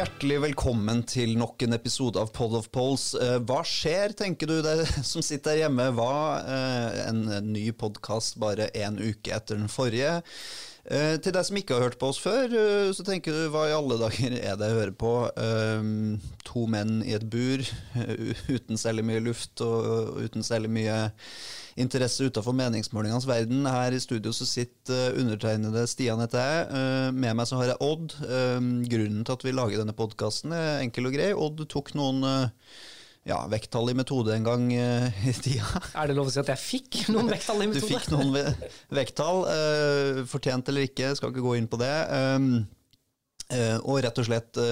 hjertelig velkommen til nok en episode av Pod of Polls. Eh, hva skjer, tenker du det som sitter der hjemme? Hva eh, en ny podkast bare én uke etter den forrige? Eh, til deg som ikke har hørt på oss før, så tenker du hva i alle dager er det jeg hører på? To menn i et bur uten særlig mye luft og uten særlig mye interesse utenfor meningsmålingenes verden. Her i studio så sitter undertegnede Stian heter jeg. Eh, med meg så har jeg Odd. Eh, grunnen til at vi lager denne podkasten er enkel og grei. Odd tok noen eh, ja, vekttall i metode en gang i tida. Er det lov å si at jeg fikk noen vekttall i metode? Du fikk noen vekttall. Fortjent eller ikke, skal ikke gå inn på det. Og rett og slett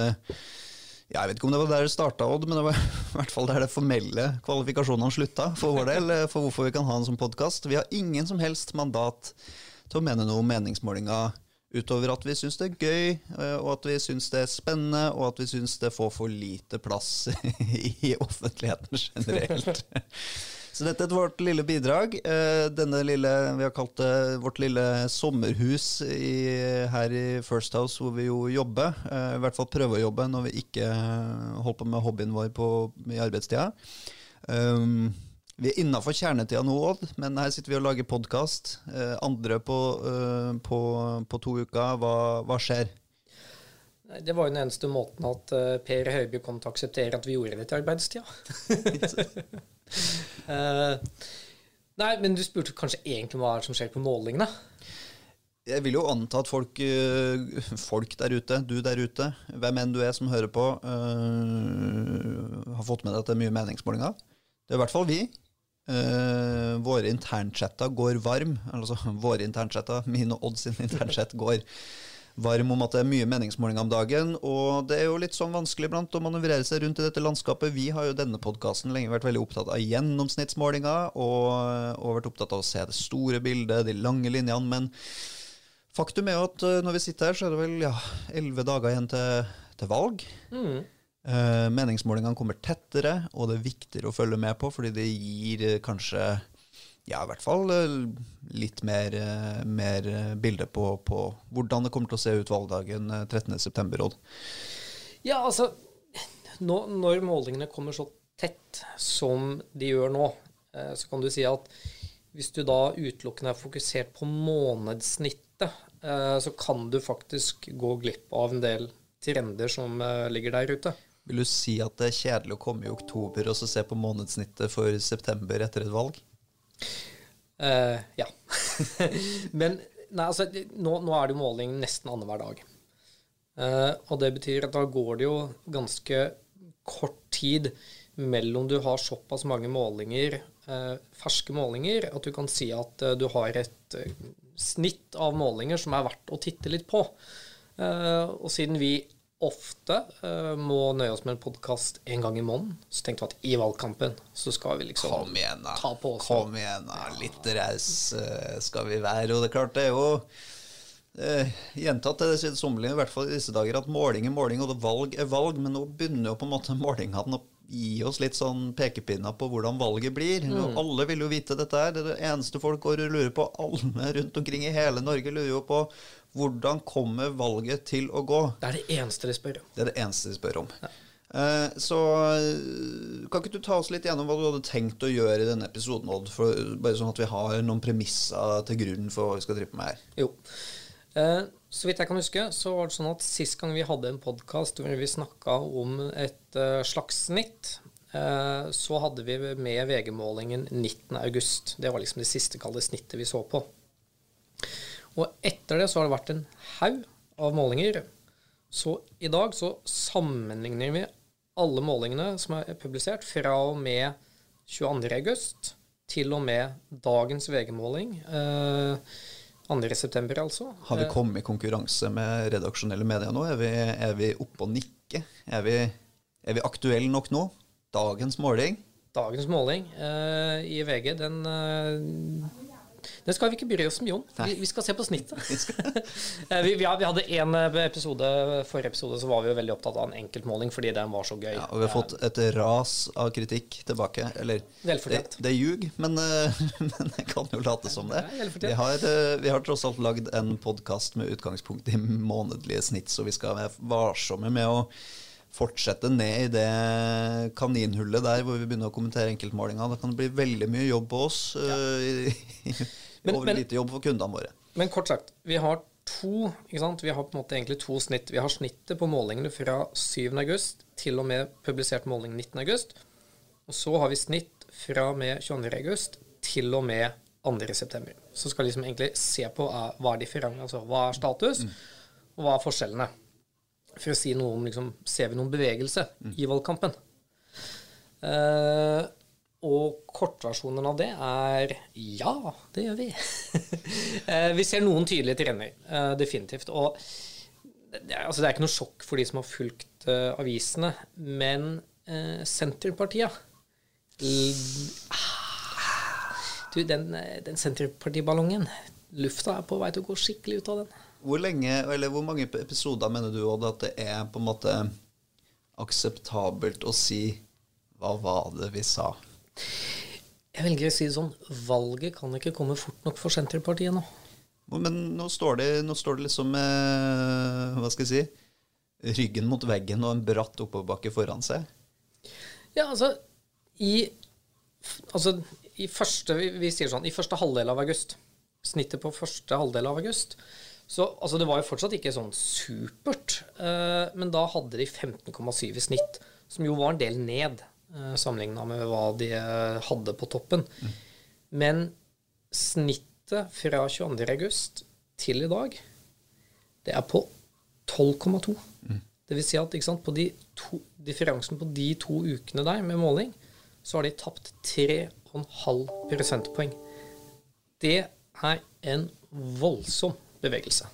jeg vet ikke om det var der det starta, Odd, men det var i hvert fall der det formelle kvalifikasjonene slutta, for vår del, for hvorfor vi kan ha den som podkast. Vi har ingen som helst mandat til å mene noe om meningsmålinger utover at vi syns det er gøy, eh, og at vi syns det er spennende, og at vi syns det får for lite plass i offentligheten generelt. Så dette er vårt lille bidrag. Eh, denne lille, Vi har kalt det vårt lille sommerhus i, her i First House, hvor vi jo jobber. Eh, I hvert fall prøver å jobbe når vi ikke holder på med hobbyen vår på, i arbeidstida. Um, vi er innafor kjernetida nå, Odd, men her sitter vi og lager podkast. Eh, andre på, eh, på, på, to uker. Hva, hva skjer? Det var jo den eneste måten at uh, Per Høiby kom til å akseptere at vi gjorde det til arbeidstida. uh, nei, men du spurte kanskje egentlig hva som skjer på målingene? Jeg vil jo anta at folk, uh, folk der ute, du der ute, hvem enn du er som hører på, har fått med deg at det er mye meningsmålinger. Det er i hvert fall vi. Våre internchatter går varm. Altså våre internchatter, min og Odd sin internchat går varm om at det er mye meningsmålinger om dagen. Og det er jo litt sånn vanskelig blant å manøvrere seg rundt i dette landskapet. Vi har jo denne podkasten lenge vært veldig opptatt av gjennomsnittsmålinger, og, og, vært opptatt av å se det store bildet, de lange linjene. Men faktum er jo at eh, når vi sitter her, så er det vel ja, elleve dager igjen til, til valg. Mm. Uh, meningsmålingene kommer tettere, og det er viktigere å følge med på, fordi det gir uh, kanskje ja, i hvert fall eh, litt mer, eh, mer eh, bilde på, på, hvordan det kommer til å se ut valgdagen 13.9., Odd. Ja, altså nå, Når målingene kommer så tett som de gjør nå, så kan du si at hvis du da utelukkende er fokusert på månedssnittet, så kan du faktisk gå glipp av en del trender som ligger der ute. Vil du si at det er kjedelig å komme i oktober og så se på månedssnittet for september etter et valg? Uh, ja. Men nei, altså, nå, nå, er det jo måling nesten annenhver dag. Uh, og det betyr at da går det jo ganske kort tid mellom du har såpass mange målinger, uh, ferske målinger, at du kan si at du har et snitt av målinger som er verdt å titte litt på. og siden vi ofte uh, må nøye oss med en podkast en gang i måneden. Så tenkte vi at i valgkampen så skal vi liksom Kom igjen, da. ta på oss Kom igjen, da. Litt raus uh, skal vi være. Og det er klart, det er jo uh, gjentatt det sommerlige, i hvert fall i disse dager, at måling er måling, og valg er valg. Men nå begynner jo på en måte målingene å gi oss litt sånn pekepinner på hvordan valget blir. Mm. Alle vil jo vite dette her. Det er det eneste folk går og lurer på. Alle rundt omkring i hele Norge lurer jo på hvordan kommer valget til å gå? Det er det eneste de spør om. Det er det eneste de spør om. Ja. Eh, så eh, kan ikke du ta oss litt gjennom hva du hadde tenkt å gjøre i denne episoden, Odd? For, bare sånn at vi har noen premisser til grunn for hva vi skal drive med her. Jo. Eh, så vidt jeg kan huske, så var det sånn at sist gang vi hadde en podkast hvor vi snakka om et slags snitt, så hadde vi med VG-målingen 19.8. Det var liksom det siste kalde snittet vi så på. Og etter det så har det vært en haug av målinger. Så i dag så sammenligner vi alle målingene som er publisert fra og med 22.8 til og med dagens VG-måling. Eh, 2.9., altså. Har vi kommet i konkurranse med redaksjonelle medier nå? Er vi, er vi oppe og nikker? Er vi, er vi aktuelle nok nå? Dagens måling? Dagens måling eh, i VG, den eh, Det skal vi ikke bry oss mye om. Vi, vi skal se på snittet. Eh, vi, vi, vi, hadde en eh, episode Forrige episode så var vi jo veldig opptatt av en enkeltmåling fordi den var så gøy. Ja, og vi har fått et ras av kritikk tilbake. Eller det, det ljug, men, men jeg kan jo late som det. Vi har, vi har tross alt lagd en podkast med utgangspunkt i månedlige snitt, så vi skal være varsomme med å fortsette ned i det kaninhullet der hvor vi begynner å kommentere enkeltmålinga. Da kan det bli veldig mye jobb på oss. Ja. Uh, men, men, lite jobb for kundene våre. Men kort sagt, vi har to ikke sant? Vi har på en måte egentlig to snitt. Vi har snittet på målingene fra 7.8 til og med publisert måling 19.8. Og så har vi snitt fra med 22.8 til og med 2.9. Så skal vi liksom egentlig se på uh, hva er differansen, altså hva er status, mm. og hva er forskjellene for å si noe om liksom, Ser vi noen bevegelse mm. i valgkampen? Uh, og kortversjonen av det er ja, det gjør vi. uh, vi ser noen tydelige trender, uh, definitivt. Og det er, altså, det er, ikke noe sjokk for de som har fulgt avisene, men Senterpartiet Du, den, den Senterpartiballongen Lufta er på vei til å gå skikkelig ut av den. Hvor lenge, eller hvor mange episoder mener du Odd, at det er på en måte akseptabelt å si 'hva var det vi sa'? Jeg velger å si det sånn valget kan ikke komme fort nok for Senterpartiet nå. Men nå står det, nå står det liksom med Hva skal jeg si Ryggen mot veggen og en bratt oppoverbakke foran seg. Ja, altså I, altså, i første vi, vi sier sånn, i første halvdel av august Snittet på første halvdel av august så altså, det var jo fortsatt ikke sånn supert. Uh, men da hadde de 15,7 i snitt, som jo var en del ned uh, sammenligna med hva de uh, hadde på toppen. Mm. Men snittet fra 22. august til i dag, det er på 12,2. Mm. Det vil si at sant, på de to, differansen på de to ukene der med måling, så har de tapt 3,5 prosentpoeng. Det er en voldsom bevegelse.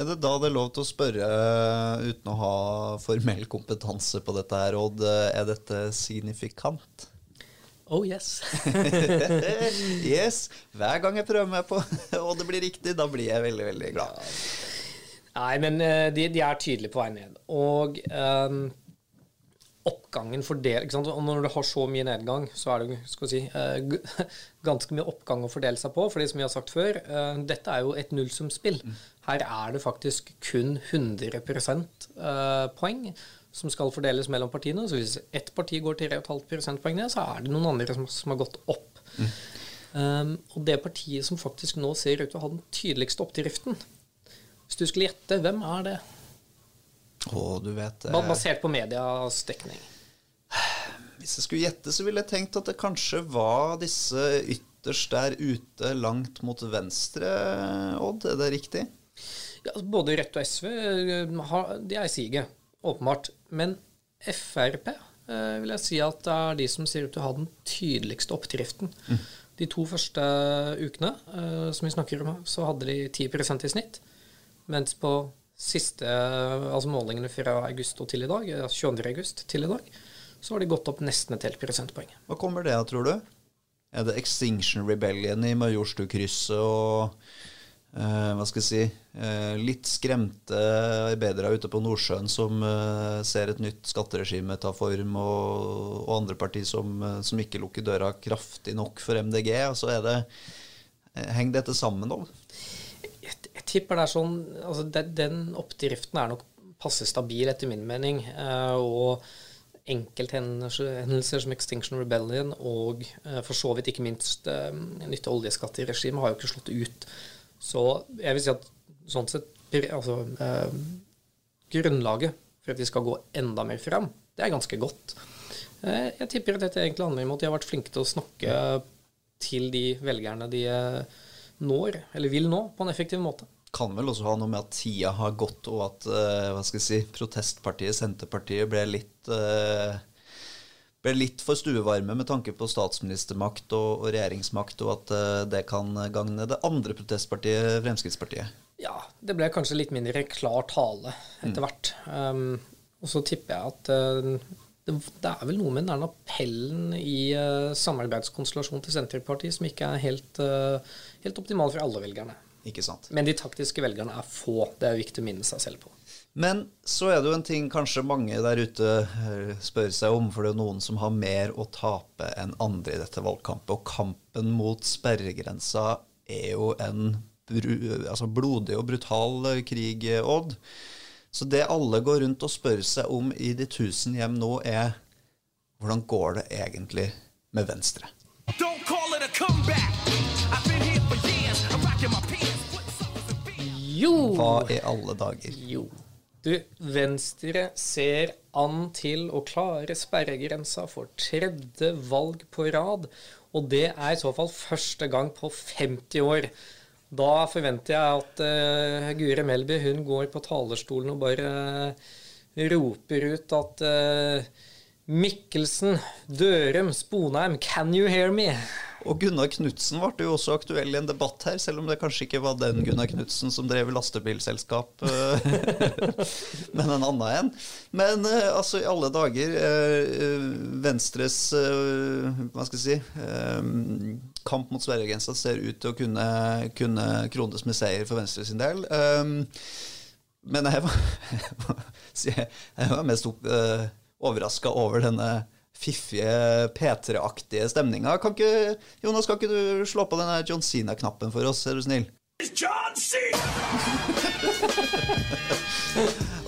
Er det da det er lov til å spørre, uten å ha formell kompetanse på dette her, Odd, er dette signifikant? Oh yes. yes. Hver gang jeg prøver meg på og det blir riktig, da blir jeg veldig, veldig glad. Nei, men eh, de, de er tydelige på vei ned. Og um, oppgangen fordel, ikke sant? Og når du har så mye nedgang, så er det si, uh, ganske mye oppgang å fordele seg på. fordi som vi har sagt før, uh, dette er jo et nullsumspill. Mm. Her er det faktisk kun 100 uh, poeng som skal fordeles mellom partiene. Så hvis ett parti går til 3,5 prosentpoeng ned, så er det noen andre som, som har gått opp. Mm. Um, og det partiet som faktisk nå ser ut til å ha den tydeligste oppdriften Hvis du skulle gjette, hvem er det? Og du vet eh, Basert på medias dekning? Hvis jeg skulle gjette, så ville jeg tenkt at det kanskje var disse ytterst der ute, langt mot venstre, Odd. Er det riktig? Ja, altså, både Rødt og SV eh, de er i siget, åpenbart. Men Frp eh, vil jeg si at det er de som ser ut til å ha den tydeligste oppdriften. Mm. De to første ukene eh, som vi snakker om, så hadde de 10% i snitt. Mens på siste altså målingene fra august og til i dag, 22. august til i dag, så har de gått opp nesten et helt prosentpoeng. Hva kommer det av, tror du? Er det Extinction Rebellion i Majorstukrysset og eh, hva skal jeg si eh, litt skremte arbeidere ute på Nordsjøen som eh, ser et nytt skatteregime ta form, og, og andre partier som, eh, som, ikke lukker døra kraftig nok for MDG? Altså er det, eh, Henger dette sammen, da? Jeg tipper det er sånn altså den, den, oppdriften er nok passe stabil, etter min mening. Uh, og enkelthendelser som Extinction Rebellion og uh, for så vidt ikke minst uh, i oljeskatteregime har jo ikke slått ut. Så jeg vil si at sånn sett altså, Grunnlaget for at vi skal gå enda mer fram, det er ganske godt. jeg tipper at dette egentlig handler om at de har vært flinke til å snakke til de velgerne de når, eller vil nå, på en effektiv måte. Kan vel også ha noe med at tida har gått, og at uh, hva skal jeg si, protestpartiet, Senterpartiet, ble litt uh, ble litt for stuevarme med tanke på statsministermakt og, og regjeringsmakt, og at uh, det kan gagne det andre protestpartiet, Fremskrittspartiet. Ja, det ble kanskje litt mindre klar tale etter mm. hvert. Um, og så tipper jeg at det, det, er vel noe med den appellen i uh, samarbeidskonstellasjonen til Senterpartiet som ikke er helt, uh, helt optimal for alle velgerne. Ikke sant. Men de taktiske velgerne er få. Det er viktig å minne seg selv på. Men så er det jo en ting kanskje mange der ute eh, spør seg om, for det er noen som har mer å tape enn andre i dette valgkampet. Og kampen mot sperregrensa er jo en altså blodig og brutal krig, Odd. Så det alle går rundt og spør seg om i de tusen hjem nå, er hvordan går det egentlig med Venstre? Jo! Hva i alle dager? Jo. Du, Venstre ser an til å klare sperregrensa for tredje valg på rad. Og det er i så fall første gang på 50 år. Da forventer jeg at uh, Gure Melby hun går på talerstolen og bare uh, roper ut at uh, Mikkelsen, Dørum, Sponheim, can you hear me? Og Gunnar Knutsen ble jo også aktuell i en debatt her, selv om det kanskje ikke var den Gunnar Knutsen som drev lastebilselskap, men en annen en. Men altså, i alle dager Venstres hva skal jeg si kamp mot sverregrensa ser ut til å kunne, kunne krones med seier for Venstre sin del. Men jeg var, jeg var mest overraska over denne fiffige P3-aktige stemninga. Jonas, kan ikke du slå på denne John Sina-knappen for oss, er du snill? John C!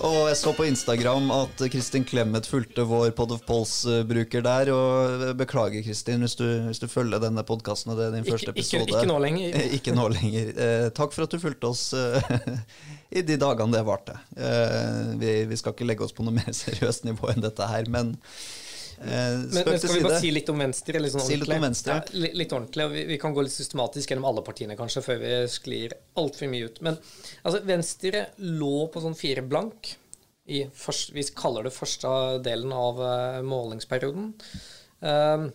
og jeg så på Instagram at Kristin Clemet fulgte vår Pod of Pulse-bruker der. Og beklager, Kristin, hvis, hvis, du følger denne podkasten og det er din første episode. Ikke, ikke, nå lenger. ikke nå lenger. Eh, takk for at du fulgte oss eh, i de dagene det varte. Eh, vi, vi, skal ikke legge oss på noe mer seriøst nivå enn dette her, men men, men, skal vi bare si litt om Venstre? Litt, sånn si litt, om venstre. Ja, litt, ordentlig. Vi, vi, kan gå litt systematisk gjennom alle partiene kanskje, før vi sklir altfor mye ut. Men altså, Venstre lå på sånn fire blank. I først, vi kaller det første delen av uh, målingsperioden. Uh,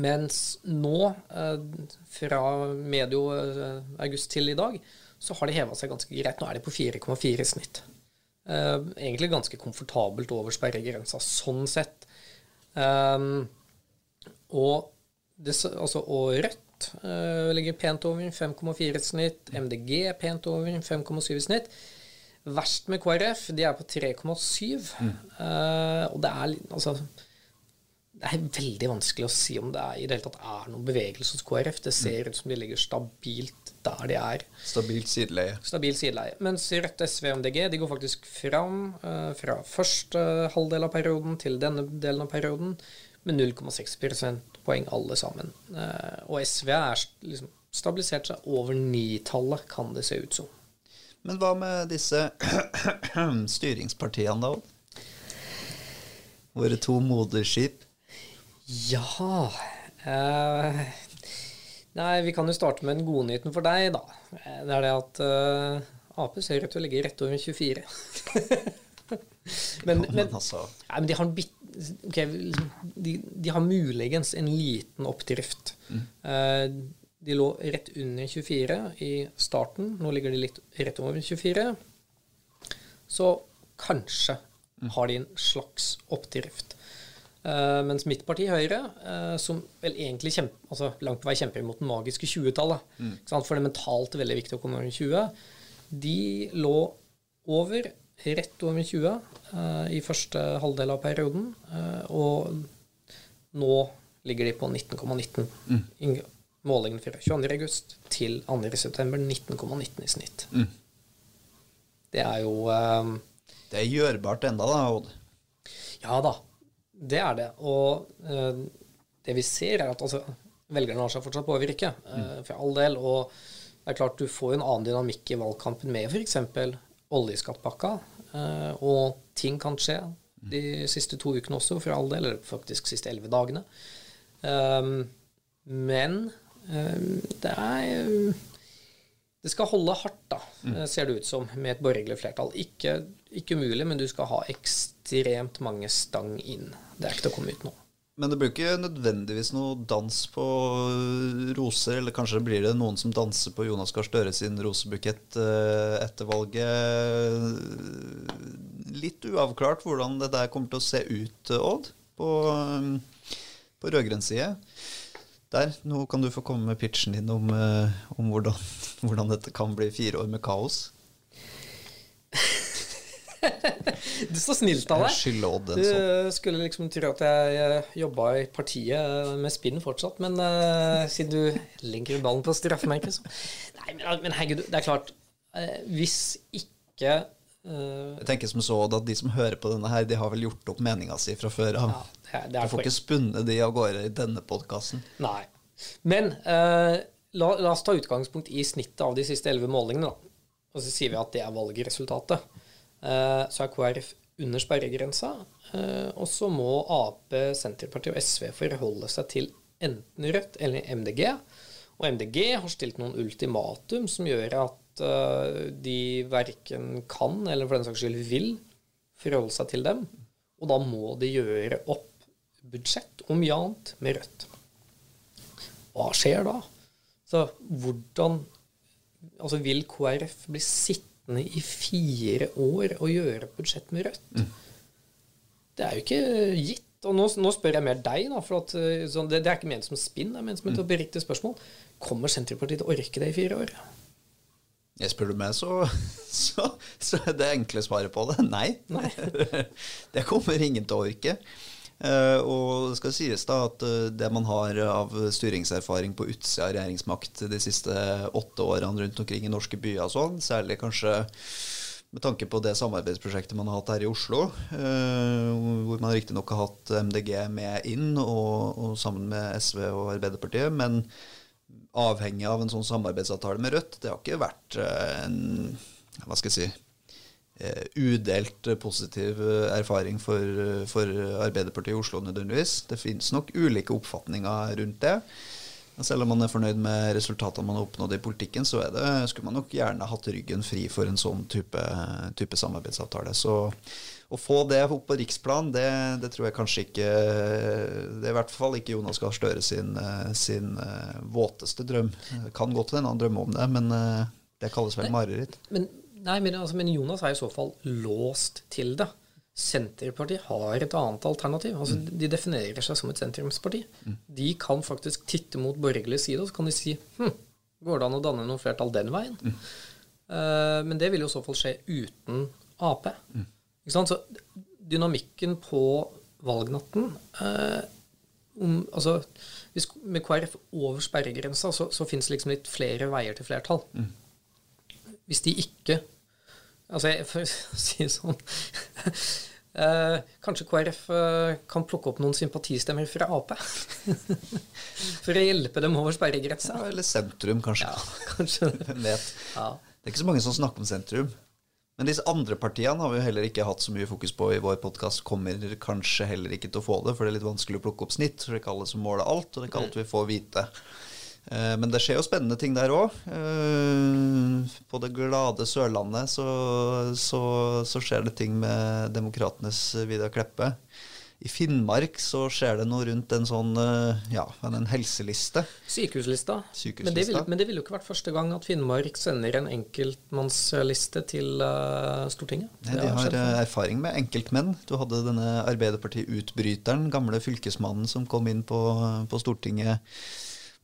mens nå, uh, fra medio august til i dag, så har det heva seg ganske greit. Nå er det på 4,4 i snitt. egentlig ganske komfortabelt over sperregrensa sånn sett. Um, og, det, altså, og, Rødt uh, ligger pent over 5,4 i snitt. MDG er pent over 5,7 i snitt. Verst med KrF, de er på 3,7. Mm. Uh, og det er altså det er veldig vanskelig å si om det er, i det hele tatt er noen bevegelse hos KrF. Det ser ut som de ligger stabilt der de er. Stabilt sideleie. Stabilt sideleie. Mens Rødt, SV og MDG de går faktisk fram uh, fra første halvdel av perioden til denne delen av perioden med 0,6 prosentpoeng alle sammen. Uh, og SV er liksom stabilisert seg over nitallet, kan det se ut som. Men hva med disse styringspartiene, da? Våre to moderskip? Ja eh, Nei, vi kan jo starte med den godnyheten for deg, da. Det er det at uh, Ap ser ut til å ligge rett over 24. men, men, altså. nei, men de, har bit, okay, de, de, har muligens en liten oppdrift. Mm. Uh, de lå rett under 24 i starten. Nå ligger de litt rett over 24. Så kanskje mm. har de en slags oppdrift. Uh, mens mitt parti, Høyre, uh, som vel egentlig kjempe, altså langt på vei kjemper mot det magiske 20-tallet, mm. for det er mentalt veldig viktig å komme over 20, de lå over, rett over 20 uh, eh, i første halvdel av perioden. og nå ligger de på 19,19. Mm. Målingen fra 22.8 til 2.9. 19,19 i snitt. Mm. Det er jo Det er gjørbart enda da, Odd? Ja da. Det er det. Og eh, det vi ser, er at altså, velgerne lar seg fortsatt påvirke, uh, for all del. Og det er klart du får en annen dynamikk i valgkampen med f.eks. oljeskattpakka. Eh, og ting kan skje de siste to ukene også, for all del. Eller faktisk de siste elleve dagene. Um, men um, det er det skal holde hardt, da, mm. ser det ut som, med et borgerlig flertall. Ikke, ikke umulig, men du skal ha ekstremt mange stang inn. Det er ikke til å komme ut nå. Men det blir ikke nødvendigvis noe dans på roser, eller kanskje blir det noen som danser på Jonas Gahr Støre sin rosebukett eh, etter valget litt uavklart hvordan det der kommer til å se ut, Odd, på, på rød-grønn side. Der, nå kan du få komme med pitchen din om, om hvordan, hvordan, dette kan bli fire år med kaos. du står så snilt av deg. Du sånn. skulle liksom tro at jeg jobba i partiet med spinn fortsatt, men uh, siden du legger ballen på straffemerket, så Nei, men, men herregud, det er klart uh, Hvis ikke Jeg tenker som så at de som hører på denne her, de har vel gjort opp meninga si fra før av. Ja, du får ikke spunnet de av gårde i denne podkasten. Nei. Men la, la, oss ta utgangspunkt i snittet av de siste elleve målingene, da. Og så sier vi at det er valgresultatet. Eh, så er KrF under sperregrensa. Eh, og så må Ap, Senterpartiet og SV forholde seg til enten Rødt eller MDG. Og MDG har stilt noen ultimatum som gjør at uh, de verken kan, eller for den saks skyld vil, forholde seg til dem. Og da må de gjøre opp budsjett om mye med Rødt. Hva skjer da? Så hvordan Altså, vil KrF bli sittende sittende i fire år og gjøre budsjett med Rødt. Mm. Det er jo ikke gitt. Og nå, nå spør jeg mer deg, da, for at, eh, sånn, det, det, er ikke ment som spinn, det er ment som et oppriktig spørsmål. Kommer Senterpartiet til å orke det i fire år? Jeg spør du meg, så, så, så er det enkle svaret på det nei. nei. det kommer ingen til å orke. Uh, og det skal sies da at uh, det man har av styringserfaring på utsida av regjeringsmakt de siste åtte årene rundt omkring i norske byer, og sånn, særlig kanskje med tanke på det samarbeidsprosjektet man har hatt her i Oslo, uh, hvor man riktignok har hatt MDG med inn, og, og, sammen med SV og Arbeiderpartiet, men avhengig av en sånn samarbeidsavtale med Rødt. Det har ikke vært en hva skal jeg si Eh, udelt positiv eh, erfaring for, eh, for, Arbeiderpartiet i Oslo nødvendigvis. Det finnes nok ulike oppfatninger rundt det. Selv om man er fornøyd med resultatene man har oppnådd i politikken, så det, skulle man nok gjerne hatt ryggen fri for en sånn type, type samarbeidsavtale. Så å få det opp på riksplan, det, det, tror jeg kanskje ikke Det er i hvert fall ikke Jonas Gahr Støre sin, sin våteste drøm. Det kan godt hende han drømmer om det, men det kalles vel mareritt. Men Nei, men, altså, men, Jonas er i så fall låst til det. Senterpartiet har et annet alternativ. Altså, mm. De definerer seg som et sentrumsparti. Mm. De kan faktisk titte mot borgerlig side, og så kan de si hm, går det an å danne noe flertall den veien? Mm. Uh, men det vil jo i så fall skje uten Ap. Mm. Så dynamikken på valgnatten uh, om, altså, hvis, Med KrF over sperregrensa så, så det liksom litt flere veier til flertall. Mm. Hvis de ikke Altså, for å si det sånn eh, Kanskje KrF eh, kan plukke opp noen sympatistemmer fra Ap? for å hjelpe dem over sperregrensa? Ja, eller sentrum, kanskje. Ja, kanskje. Hvem vet. Ja. Det er ikke så mange som snakker om sentrum. Men disse andre partiene har vi jo heller ikke hatt så mye fokus på i vår podkast. Kommer kanskje heller ikke til å få det, for det er litt vanskelig å plukke opp snitt. For det er ikke alle som måler alt, og det er ikke alt vi får vite. Eh, men det skjer jo spennende ting der òg. Eh, på det glade Sørlandet så, så, så, skjer det ting med demokratenes Vidar Kleppe. I Finnmark så skjer det noe rundt en sånn eh, ja, en helseliste. Sykehuslista. Sykehuslista. Men, det vil, men det ville jo ikke vært første gang at Finnmark sender en enkeltmannsliste til uh, Stortinget. Nei, de har erfaring med enkeltmenn. Du hadde denne Arbeiderparti-utbryteren, gamle fylkesmannen som kom inn på, på Stortinget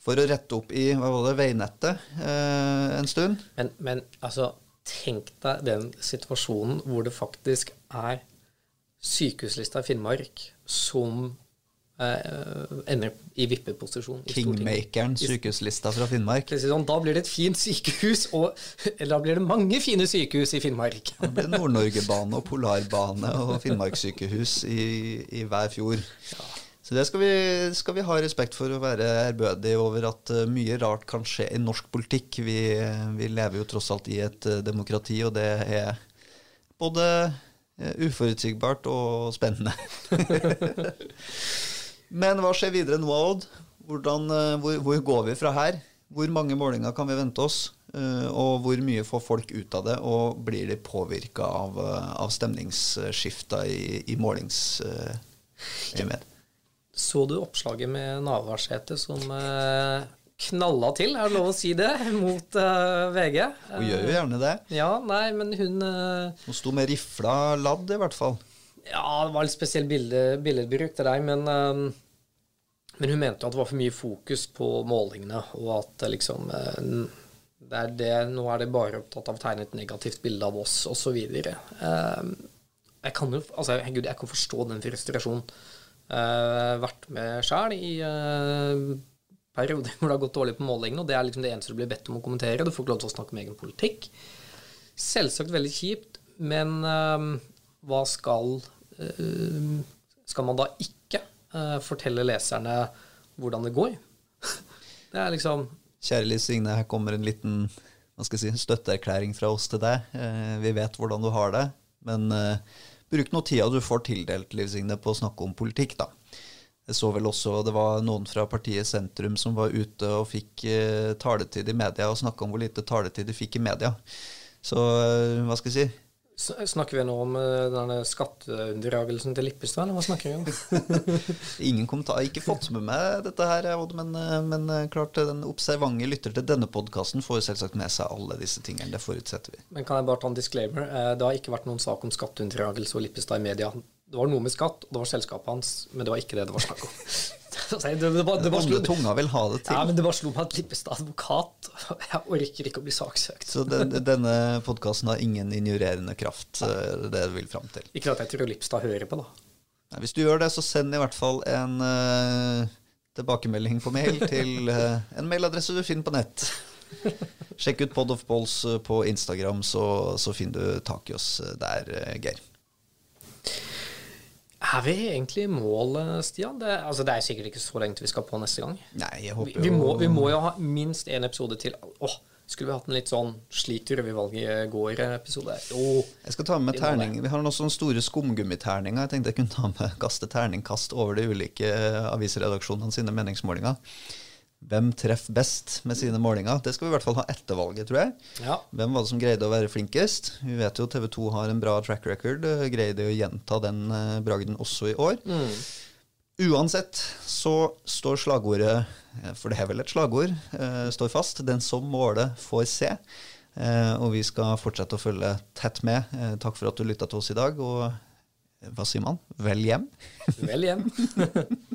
for å rette opp i det, veinettet eh, en stund. Men, men, altså, tenk deg den situasjonen hvor det faktisk er sykehuslista i Finnmark som eh, ender i vippeposisjon. Kingmakeren, sykehuslista fra Finnmark. Sånn, da blir det et fint sykehus, og, eller da blir det mange fine sykehus i Finnmark. Da blir det Nord-Norge-bane og Polarbane og Finnmarkssykehus i, i hver fjord. Ja. Så det skal vi, skal vi, ha respekt for å være ærbødig over at uh, mye rart kan skje i norsk politikk. Vi, vi, lever jo tross alt i et uh, demokrati, og det er både uh, uforutsigbart og spennende. Men hva skjer videre nå, Odd? Hvordan, hvor, hvor, går vi fra her? Hvor mange målinger kan vi vente oss? og hvor mye får folk ut av det? Og blir de påvirka av, av stemningsskifta i, i målingsøyemed? Så du oppslaget med Navarsete som eh, knalla til, er det lov å si det, mot uh, VG. Hun gjør jo gjerne det. Ja, nei, men hun uh, Hun sto med rifla ladd, i hvert fall. Ja, det var litt spesiell bilde, billedbruk til deg, men uh, men hun mente at det var for mye fokus på målingene, og at liksom det er det, Nå er det bare opptatt av å tegne et negativt bilde av oss, osv. Jeg kan jo altså, Gud, jeg kan forstå den frustrasjonen. Uh, vært med sjøl i uh, perioder hvor det har gått dårlig på målingene, og det er liksom det eneste du blir bedt om å kommentere. Du får ikke lov til å snakke om egen politikk. Selvsagt veldig kjipt, men uh, hva skal Skal man da ikke fortelle leserne hvordan det går? det er liksom Kjære Liv Signe, her kommer en liten hva skal jeg si, støtteerklæring fra oss til deg. vi vet hvordan du har det, men bruk noe tida du får tildelt, Liv Signe, på å snakke om politikk, da. Jeg så vel også det var noen fra partiet Sentrum som var ute og fikk eh, taletid i media, og snakka om hvor lite taletid de fikk i media. Så eh, hva skal jeg si? Snakker vi nå om uh, denne skatteunndragelsen til Lippestad, eller hva snakker vi om? Ingen kommentar. Ikke fått med meg dette her, men, eh, men eh, klart den observante lytter til denne podkasten får selvsagt med seg alle disse tingene. Det forutsetter vi. Men kan jeg bare ta en disclaimer? Det har ikke vært noen sak om skatteunndragelse og Lippestad i media. Det var noe med skatt, og det var selskapet hans, men det var ikke det det var snakk om. det, det, det, det slo, tunga vil ha det til. Ja, men det bare slo meg at Lippestad advokat Jeg orker ikke å bli saksøkt. Så denne podkasten har ingen injurerende kraft, det det du vil fram til? Ikke at jeg tror Lippestad hører på, da. Nei, hvis du gjør det, så send i hvert fall en uh, tilbakemelding på mail til uh, en mailadresse du finner på nett. Sjekk ut Pod of Balls på Instagram, så, så finner du tak i oss der, Geir. Er vi egentlig i mål, Stian? Det, altså, det er sikkert ikke så lenge til vi skal på neste gang. Nei, jeg håper vi, vi, må, vi må jo ha minst én episode til. Åh, skulle vi hatt en litt sånn 'slik røvervalget går'-episode? Jeg skal ta med terning. Vi har noen sånne store skumgummiterninger. Jeg tenkte jeg kunne ta med kaste terningkast over de ulike avisredaksjonene sine meningsmålinger hvem treffer best med sine målinger. Det skal vi i hvert fall ha etter valget, tror jeg. Ja. Hvem var det som greide å være flinkest? Vi vet jo TV 2 har en bra track record. Greide å gjenta den eh, bragden også i år. Mm. Uansett så står slagordet, eh, for det er vel et slagord, eh, står fast. Den som måler, får se. Og vi skal fortsette å følge tett med. Takk for at du lytta til oss i dag. Og hva sier man? Vel hjem? Vel hjem.